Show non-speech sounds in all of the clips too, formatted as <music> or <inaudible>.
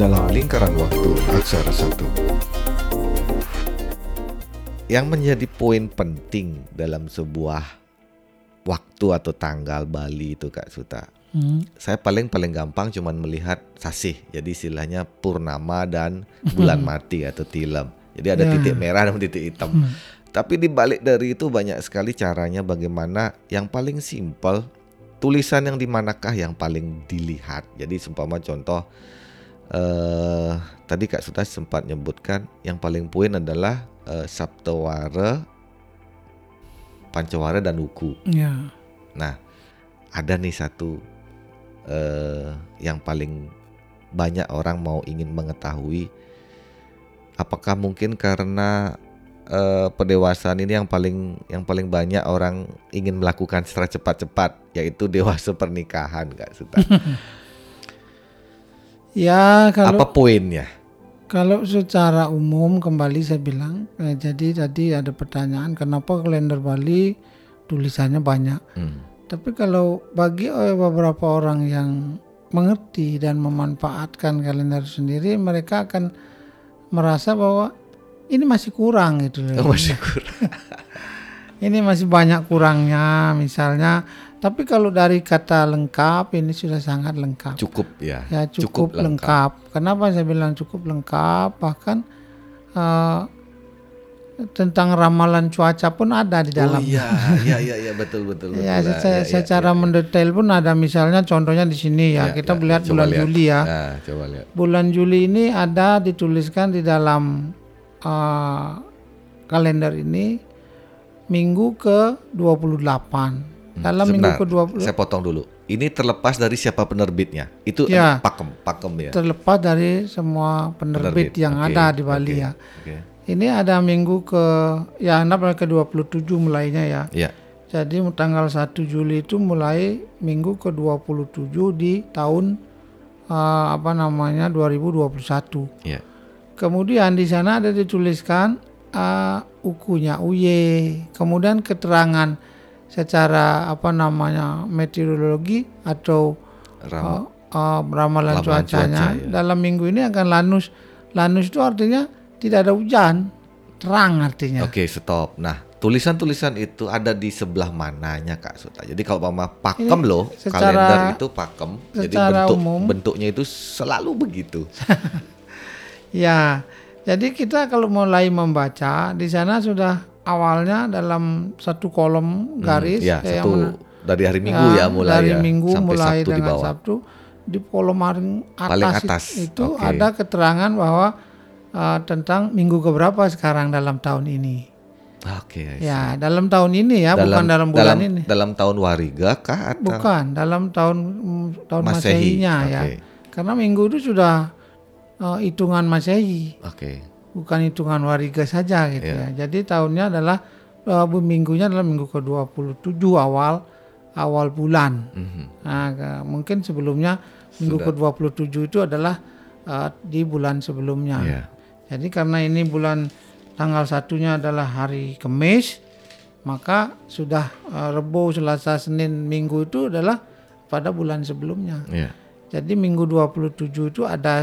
dalam lingkaran waktu aksara satu. Yang menjadi poin penting dalam sebuah waktu atau tanggal Bali itu Kak Suta. Hmm. Saya paling paling gampang cuman melihat sasih. Jadi istilahnya purnama dan bulan mati atau tilam. Jadi ada Ya. titik merah dan titik hitam. Tapi di balik dari itu banyak sekali caranya bagaimana yang paling simpel tulisan yang di manakah yang paling dilihat. Jadi seumpama contoh eh tadi Kak Suta sempat nyebutkan yang paling poin adalah eh, Saptawara, Pancawara dan Uku. Ya. Nah, ada nih satu eh yang paling banyak orang mau ingin mengetahui apakah mungkin karena eh, pendewasaan ini yang paling yang paling banyak orang ingin melakukan secara cepat-cepat yaitu dewasa pernikahan Kak Suta. <laughs> Ya kalau Apa poinnya? kalau secara umum kembali saya bilang eh, jadi tadi ada pertanyaan kenapa kalender Bali tulisannya banyak. Hmm. Tapi kalau bagi eh, beberapa orang yang mengerti dan memanfaatkan kalender sendiri mereka akan merasa bahwa ini masih kurang gitu loh. Oh, masih kurang. <laughs> Ini masih banyak kurangnya misalnya. Tapi kalau dari kata lengkap ini sudah sangat lengkap. Cukup ya. Ya cukup, lengkap. Kenapa saya bilang cukup lengkap? Bahkan eh, tentang ramalan cuaca pun ada di dalam. Oh iya, <laughs> iya iya iya betul betul betul. Ya, secara, ya, ya, secara ya. mendetail pun ada misalnya contohnya di sini ya. Ya, kita ya, melihat bulan lihat. Juli ya. Nah, coba lihat. Bulan Juli ini ada dituliskan di dalam eh, kalender ini minggu ke 28. Dalam minggu Hmm, Sebentar, ke 20 Saya potong dulu. Ini terlepas dari siapa penerbitnya. Itu Ya. pakem, pakem ya. terlepas dari semua penerbit, yang Oke, ada di Bali oke, ya. Oke. Ini ada minggu ke ya anggap ke 27 mulainya ya. Ya. Jadi tanggal 1 Juli itu mulai minggu ke 27 di tahun eh, apa namanya 2021. Ya. Kemudian di sana ada dituliskan eh, ukunya UY, kemudian keterangan secara apa namanya meteorologi atau Ram- eh, eh, ramalan Ramalan cuacanya cuaca, ya. dalam minggu ini akan lanus. Lanus itu artinya tidak ada hujan, terang artinya. Oke, stop. Nah, tulisan-tulisan itu ada di sebelah mananya Kak Suta. Jadi kalau mama pakem Ini loh, secara- kalender itu pakem. Jadi bentuk umum. bentuknya itu selalu begitu. <laughs> Ya, jadi kita kalau mulai membaca di sana sudah awalnya dalam satu kolom garis ya, kayak satu mana- dari hari Minggu ya, mulai dari ya Minggu sampai mulai Sabtu di dengan bawah. Sabtu di kolom paling atas, Paling atas, itu oke. ada keterangan bahwa uh, tentang minggu keberapa sekarang dalam tahun ini. Oke. I see. Ya, dalam tahun ini ya, bukan dalam bulan dalam, ini. Dalam tahun Wariga kah atau Bukan, dalam tahun mm, tahun Masehi? Masehinya ya. Oke. Karena minggu itu sudah uh, hitungan Masehi. Oke. Bukan hitungan wariga saja gitu Iya. ya. Jadi tahunnya adalah uh, minggunya adalah minggu ke-27 awal awal bulan. Mhm. Nah, ke- mungkin sebelumnya minggu ke-27 itu adalah uh, di bulan sebelumnya. Iya. Jadi karena ini bulan tanggal satunya adalah hari Kamis, maka sudah uh, Rebo, Selasa, Senin, Minggu itu adalah pada bulan sebelumnya. Iya. Jadi minggu 27 itu ada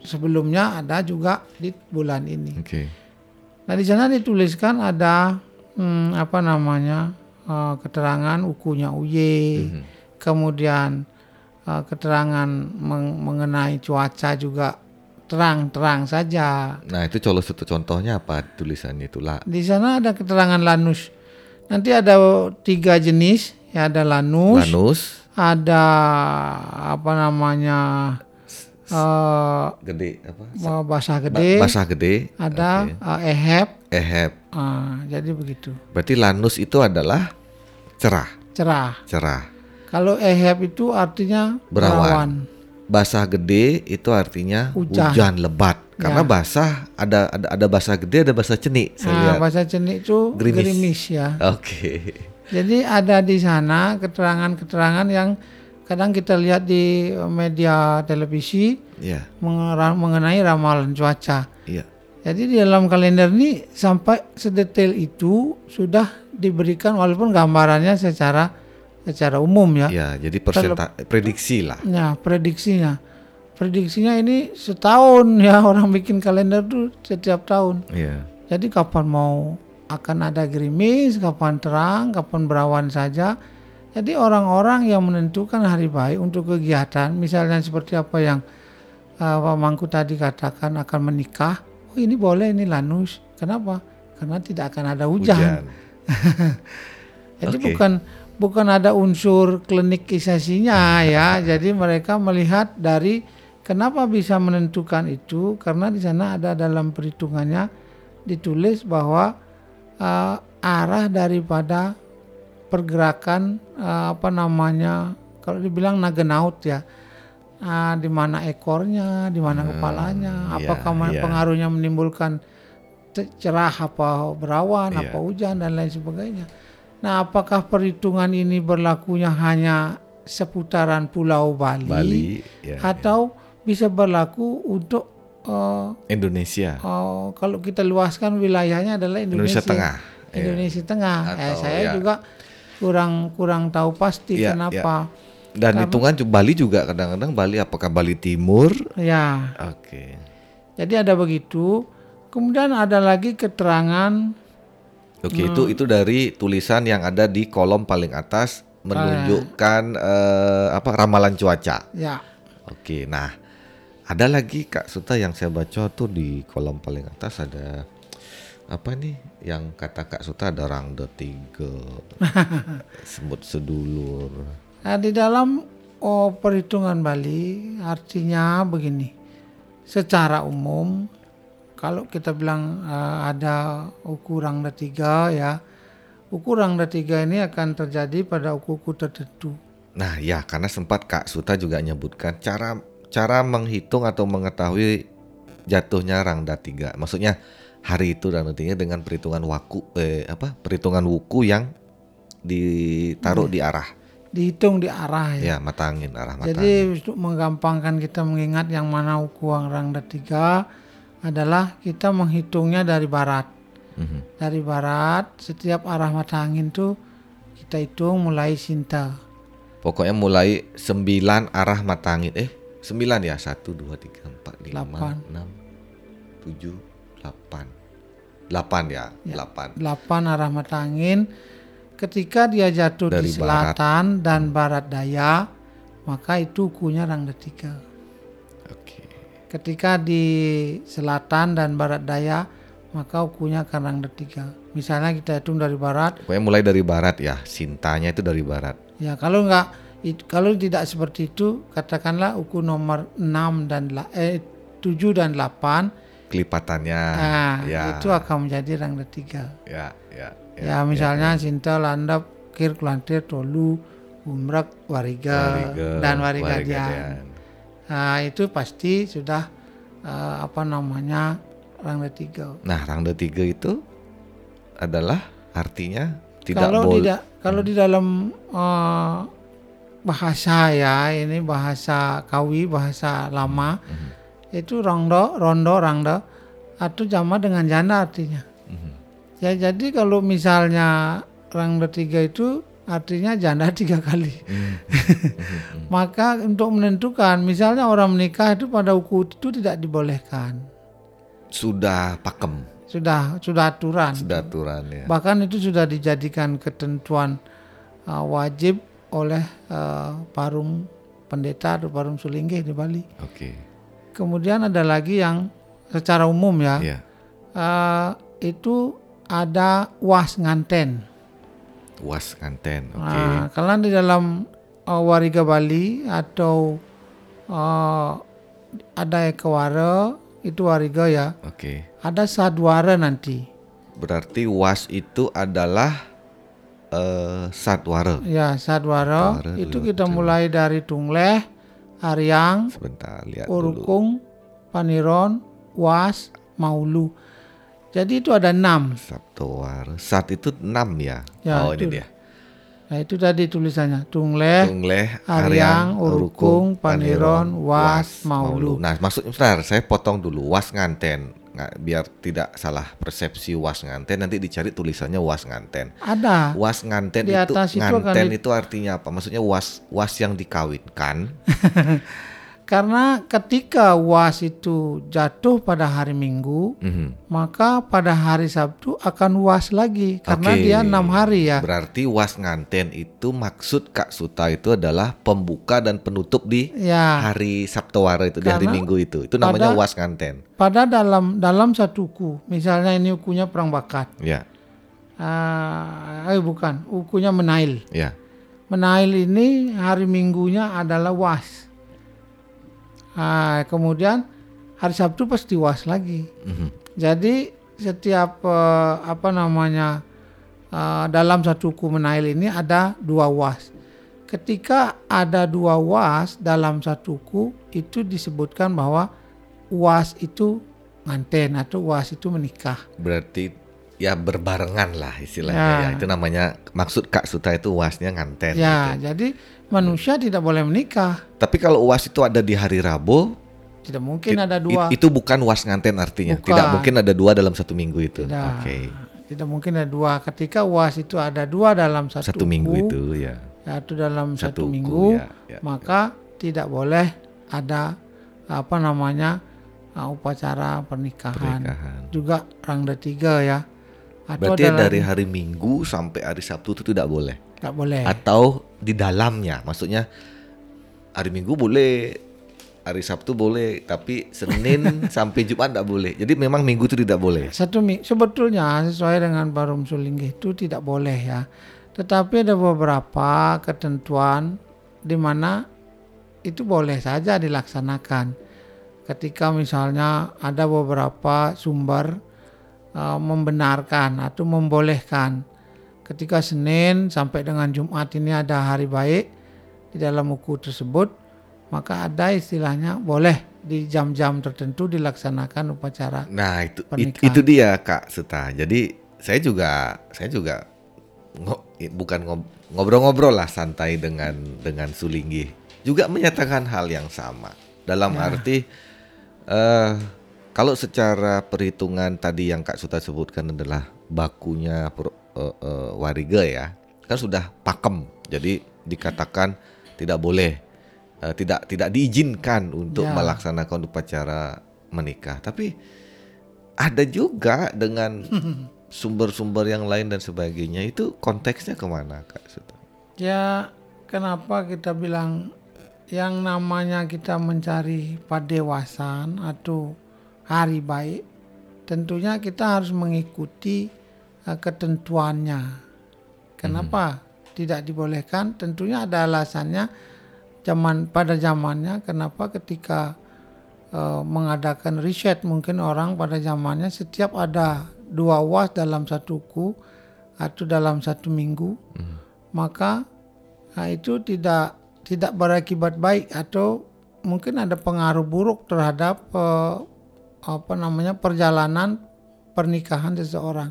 sebelumnya ada juga di bulan ini. Oke. Nah di sana dituliskan ada hmm, apa namanya eh, keterangan ukunya UY, Mhm. kemudian eh, keterangan meng- mengenai cuaca juga terang-terang saja. Nah, itu kalau satu contohnya apa tulisannya itu lah. Di sana ada keterangan lanus. Nanti ada tiga jenis, ya ada lanus, Lanus ada apa namanya eh gede apa? Basah Ba- gede, basah gede. ada Oke. uh, ehep, Ehep. ah, jadi begitu. Berarti lanus itu adalah cerah, Cerah. cerah. Kalau ehep itu artinya Berawan. berawan. Basah gede itu artinya Hujan. hujan, lebat. Karena Ya. basah ada ada ada basah gede, ada basah cenik. Saya Nah, lihat. bahasa cenik itu Gerimis. gerimis. ya. Oke. Jadi ada di sana keterangan-keterangan yang kadang kita lihat di media televisi Iya, mengera- mengenai ramalan cuaca. iya. Jadi di dalam kalender ini sampai sedetail itu sudah diberikan walaupun gambarannya secara secara umum ya. Iya, jadi persenta prediksi lah. Nah, prediksinya. prediksinya ini setahun ya <laughs> orang bikin kalender tuh setiap tahun. Iya. Jadi kapan mau akan ada gerimis, kapan terang, kapan berawan saja. Jadi orang-orang yang menentukan hari baik untuk kegiatan, misalnya seperti apa yang uh, Pak Mangku tadi katakan akan menikah, oh ini boleh ini lanus. Kenapa? Karena tidak akan ada hujan. <laughs> Jadi Oke. bukan bukan ada unsur klinikisasinya ya. <laughs> Jadi mereka melihat dari kenapa bisa menentukan itu karena di sana ada dalam perhitungannya ditulis bahwa uh, arah daripada pergerakan uh, apa namanya kalau dibilang nagenaut ya uh, di mana ekornya, di mana kepalanya, iya, apakah iya. pengaruhnya menimbulkan cerah apa berawan, Iya. apa hujan dan lain sebagainya. Nah, apakah perhitungan ini berlakunya hanya seputaran Pulau Bali, Bali, ya, atau bisa berlaku untuk uh, Indonesia, Oh, kalau kita luaskan wilayahnya adalah Indonesia Indonesia, Tengah. Iya. Indonesia Tengah. Eh, Atau, saya ya. juga kurang kurang tahu pasti Iya, kenapa. Dan hitungan ju- Bali juga kadang-kadang Bali apakah Bali Timur? Ya. Oke. jadi ada begitu. Kemudian ada lagi keterangan Oke, itu itu dari tulisan yang ada di kolom paling atas menunjukkan eh, apa ramalan cuaca. ya Oke, nah ada lagi Kak Suta yang saya baca tuh di kolom paling atas ada apa nih yang kata Kak Suta ada rangda tiga, <laughs> semut sedulur. Nah, di dalam oh, perhitungan Bali artinya begini. Secara umum kalau kita bilang eh, ada ukuran tiga ya, ukuran tiga ini akan terjadi pada uku-uku tertentu. Nah ya karena sempat Kak Suta juga menyebutkan cara cara menghitung atau mengetahui jatuhnya rangda tiga. Maksudnya hari itu rangda tiga dengan perhitungan waku eh apa perhitungan wuku yang ditaruh di arah Dihitung di arah ya ya. mata angin arah mata angin. Jadi untuk menggampangkan kita mengingat yang mana ukuran rangda tiga adalah kita menghitungnya dari barat. Mhm. Dari barat setiap arah mata angin tuh kita hitung mulai Sinta. Pokoknya mulai 9 arah mata angin. Eh, 9 ya? 1 2 3 4 5 Delapan. 6 7 8. 8 ya, 8. 8 arah mata angin ketika dia jatuh Dari di selatan dan barat daya maka itu ukunya rangda tiga. Oke. Ketika di selatan dan barat daya maka ukunya akan rangda tiga. Misalnya kita hitung dari barat Pokoknya mulai dari barat ya. Sintanya itu dari barat. Ya kalau enggak it- kalau tidak seperti itu katakanlah ukur nomor 6 dan eh 7 dan 8 Kelipatannya. nah, ya. itu akan menjadi rangda tiga. Ya, ya. Ya, misalnya Sinta Landap Kir Kulantir Tolu Umrak Wariga, Wariga, dan. Warigadian. Nah, itu pasti sudah eh, apa namanya rangda tiga. Nah, rangda tiga itu adalah artinya tidak kalau boleh. tidak kalau di dalam eh, bahasa ya ini bahasa kawi bahasa lama Mhm. Itu rondo rondo rangda atau jama dengan janda artinya Mhm. ya jadi kalau misalnya rangda tiga itu artinya janda <laughs> tiga kali Mhm. <laughs> maka untuk menentukan misalnya orang menikah itu pada uku itu tidak dibolehkan Sudah pakem, sudah sudah aturan sudah aturan ya. bahkan itu sudah dijadikan ketentuan uh, wajib oleh uh, parum pendeta atau parum sulinggih di Bali. Oke. Kemudian ada lagi yang secara umum ya, Ya. uh, itu ada was nganten. Was nganten. Oke. Nah, kalian di dalam uh, wariga Bali atau uh, ada ekawara itu wariga ya, Oke. ada sadwara nanti. Berarti was itu adalah eh satwara. Ya, sadwara Sadwara itu kita mulai dari Tungleh, Aryang, Sebentar lihat dulu. Urukung, Paniron, Was, Maulu. Jadi itu ada enam. Sabtowar. Sat itu 6 ya. Ya, oh itu. ini dia. Nah itu tadi tulisannya Tungleh, Tungleh, Aryang, Urukung, Paniron, Was, Maulu. Nah, maksudnya sebentar, saya potong dulu was nganten. Nggak, biar tidak salah persepsi was nganten nanti dicari tulisannya was nganten. Ada. Was nganten Di itu atas itu akan nganten di- itu artinya apa? Maksudnya was was yang dikawinkan <laughs> Karena ketika UAS itu jatuh pada hari Minggu, Mhm. maka pada hari Sabtu akan UAS lagi karena Oke. dia enam hari ya. Berarti was nganten itu maksud Kak Suta itu adalah pembuka dan penutup di Ya, hari Sabtu Wara itu di hari Karena Minggu itu. Itu namanya pada- was nganten. pada dalam dalam satu uku, misalnya ini ukunya perang bakat, Ya, ah, eh bukan, ukunya menail. ya. Menail ini hari Minggunya adalah was. Ah, kemudian hari Sabtu pasti was lagi. Mhm. Jadi setiap eh, apa namanya eh, dalam satu uku menail ini ada dua was. Ketika ada dua was dalam satu uku itu disebutkan bahwa was itu nganten atau was itu menikah. Berarti ya berbarengan lah istilahnya Ya. ya. Itu namanya maksud Kak Suta itu wasnya nganten. Ya, gitu. jadi manusia tidak boleh menikah. Tapi kalau was itu ada di hari Rabu, Tidak mungkin ada dua. it- itu bukan was nganten artinya. Bukan. Tidak mungkin ada dua dalam satu minggu itu. Oke. Tidak mungkin ada dua. Ketika was itu ada dua dalam satu, Satu minggu uku, itu ya. satu dalam Satu satu, uku, minggu, ya, ya, maka tidak boleh ada apa namanya uh, upacara pernikahan. Pernikahan. Juga rangda tiga ya. Atau Berarti ada dari hari Minggu sampai hari Sabtu itu tidak boleh. tidak boleh. Atau di dalamnya, maksudnya hari Minggu boleh, hari Sabtu boleh, tapi Senin <laughs> sampai Jumat tidak boleh. Jadi memang Minggu itu tidak boleh. Satu sebetulnya sesuai dengan Barum Sulinggih itu tidak boleh ya. Tetapi ada beberapa ketentuan di mana itu boleh saja dilaksanakan. Ketika misalnya ada beberapa sumber uh, membenarkan atau membolehkan ketika Senin sampai dengan Jumat ini ada hari baik di dalam buku tersebut maka ada istilahnya boleh di jam-jam tertentu dilaksanakan upacara Nah itu it- Pernikahan. itu dia Kak Suta. Jadi saya juga saya juga ngo- bukan ngob- ngobrol-ngobrol lah santai dengan dengan Sulinggi juga menyatakan hal yang sama dalam Ya. arti eh kalau secara perhitungan tadi yang Kak Suta sebutkan adalah bakunya pro- eh, eh, wariga ya kan sudah pakem jadi dikatakan tidak boleh eh, tidak tidak diizinkan untuk Ya. melaksanakan upacara menikah tapi ada juga dengan <laughs> sumber-sumber yang lain dan sebagainya itu konteksnya ke mana kak Suta? Ya, kenapa kita bilang yang namanya kita mencari padewasan atau hari baik, tentunya kita harus mengikuti eh, ketentuannya. Kenapa tidak dibolehkan? Tentunya ada alasannya. Zaman pada zamannya, kenapa ketika eh, mengadakan riset mungkin orang pada zamannya setiap ada dua was dalam satu ku atau dalam satu minggu maka nah, itu tidak tidak berakibat baik atau mungkin ada pengaruh buruk terhadap eh, apa namanya perjalanan pernikahan seseorang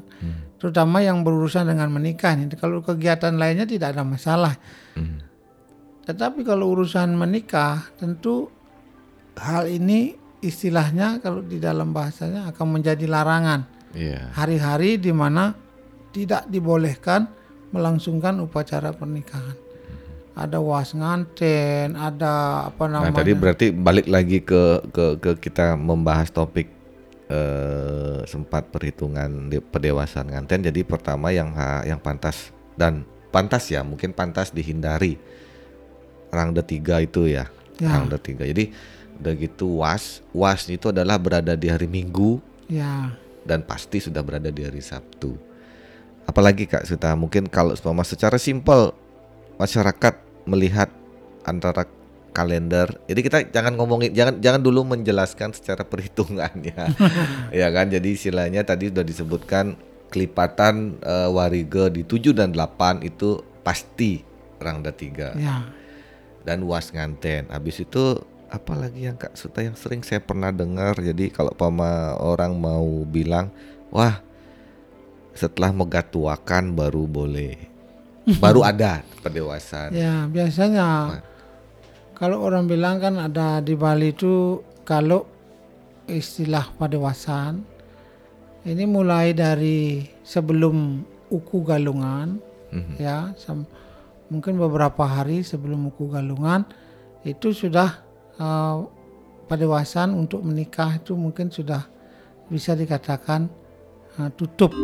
terutama yang berurusan dengan menikah ini kalau kegiatan lainnya tidak ada masalah Hmm. tetapi kalau urusan menikah tentu hal ini istilahnya kalau di dalam bahasanya akan menjadi larangan Iya. hari-hari di mana tidak dibolehkan melangsungkan upacara pernikahan. Ada was nganten, ada apa Nah namanya? tadi berarti balik lagi ke ke, ke kita membahas topik eh, sempat perhitungan di- pendewasaan nganten. Jadi pertama yang ha- yang pantas dan pantas ya mungkin pantas dihindari rangda tiga itu ya, Ya. rangda tiga. Jadi udah gitu was was itu adalah berada di hari Minggu ya, dan pasti sudah berada di hari Sabtu. Apalagi Kak Suta, mungkin kalau secara simpel masyarakat melihat antara kalender. Jadi kita jangan ngomongin jangan jangan dulu menjelaskan secara perhitungannya. <laughs> ya kan? Jadi istilahnya tadi sudah disebutkan kelipatan eh, wariga di 7 dan 8 itu pasti rangda 3 ya, dan was nganten. Habis itu apalagi yang Kak Suta yang sering saya pernah dengar. Jadi kalau pama orang mau bilang, wah setelah megatuakan baru boleh, baru ada pendewasaan. ya. Biasanya kalau orang bilang kan ada di Bali itu kalau istilah padewasan ini mulai dari sebelum uku galungan Mhm. ya mungkin beberapa hari sebelum uku galungan itu sudah uh, pedewasan untuk menikah itu mungkin sudah bisa dikatakan uh, tutup.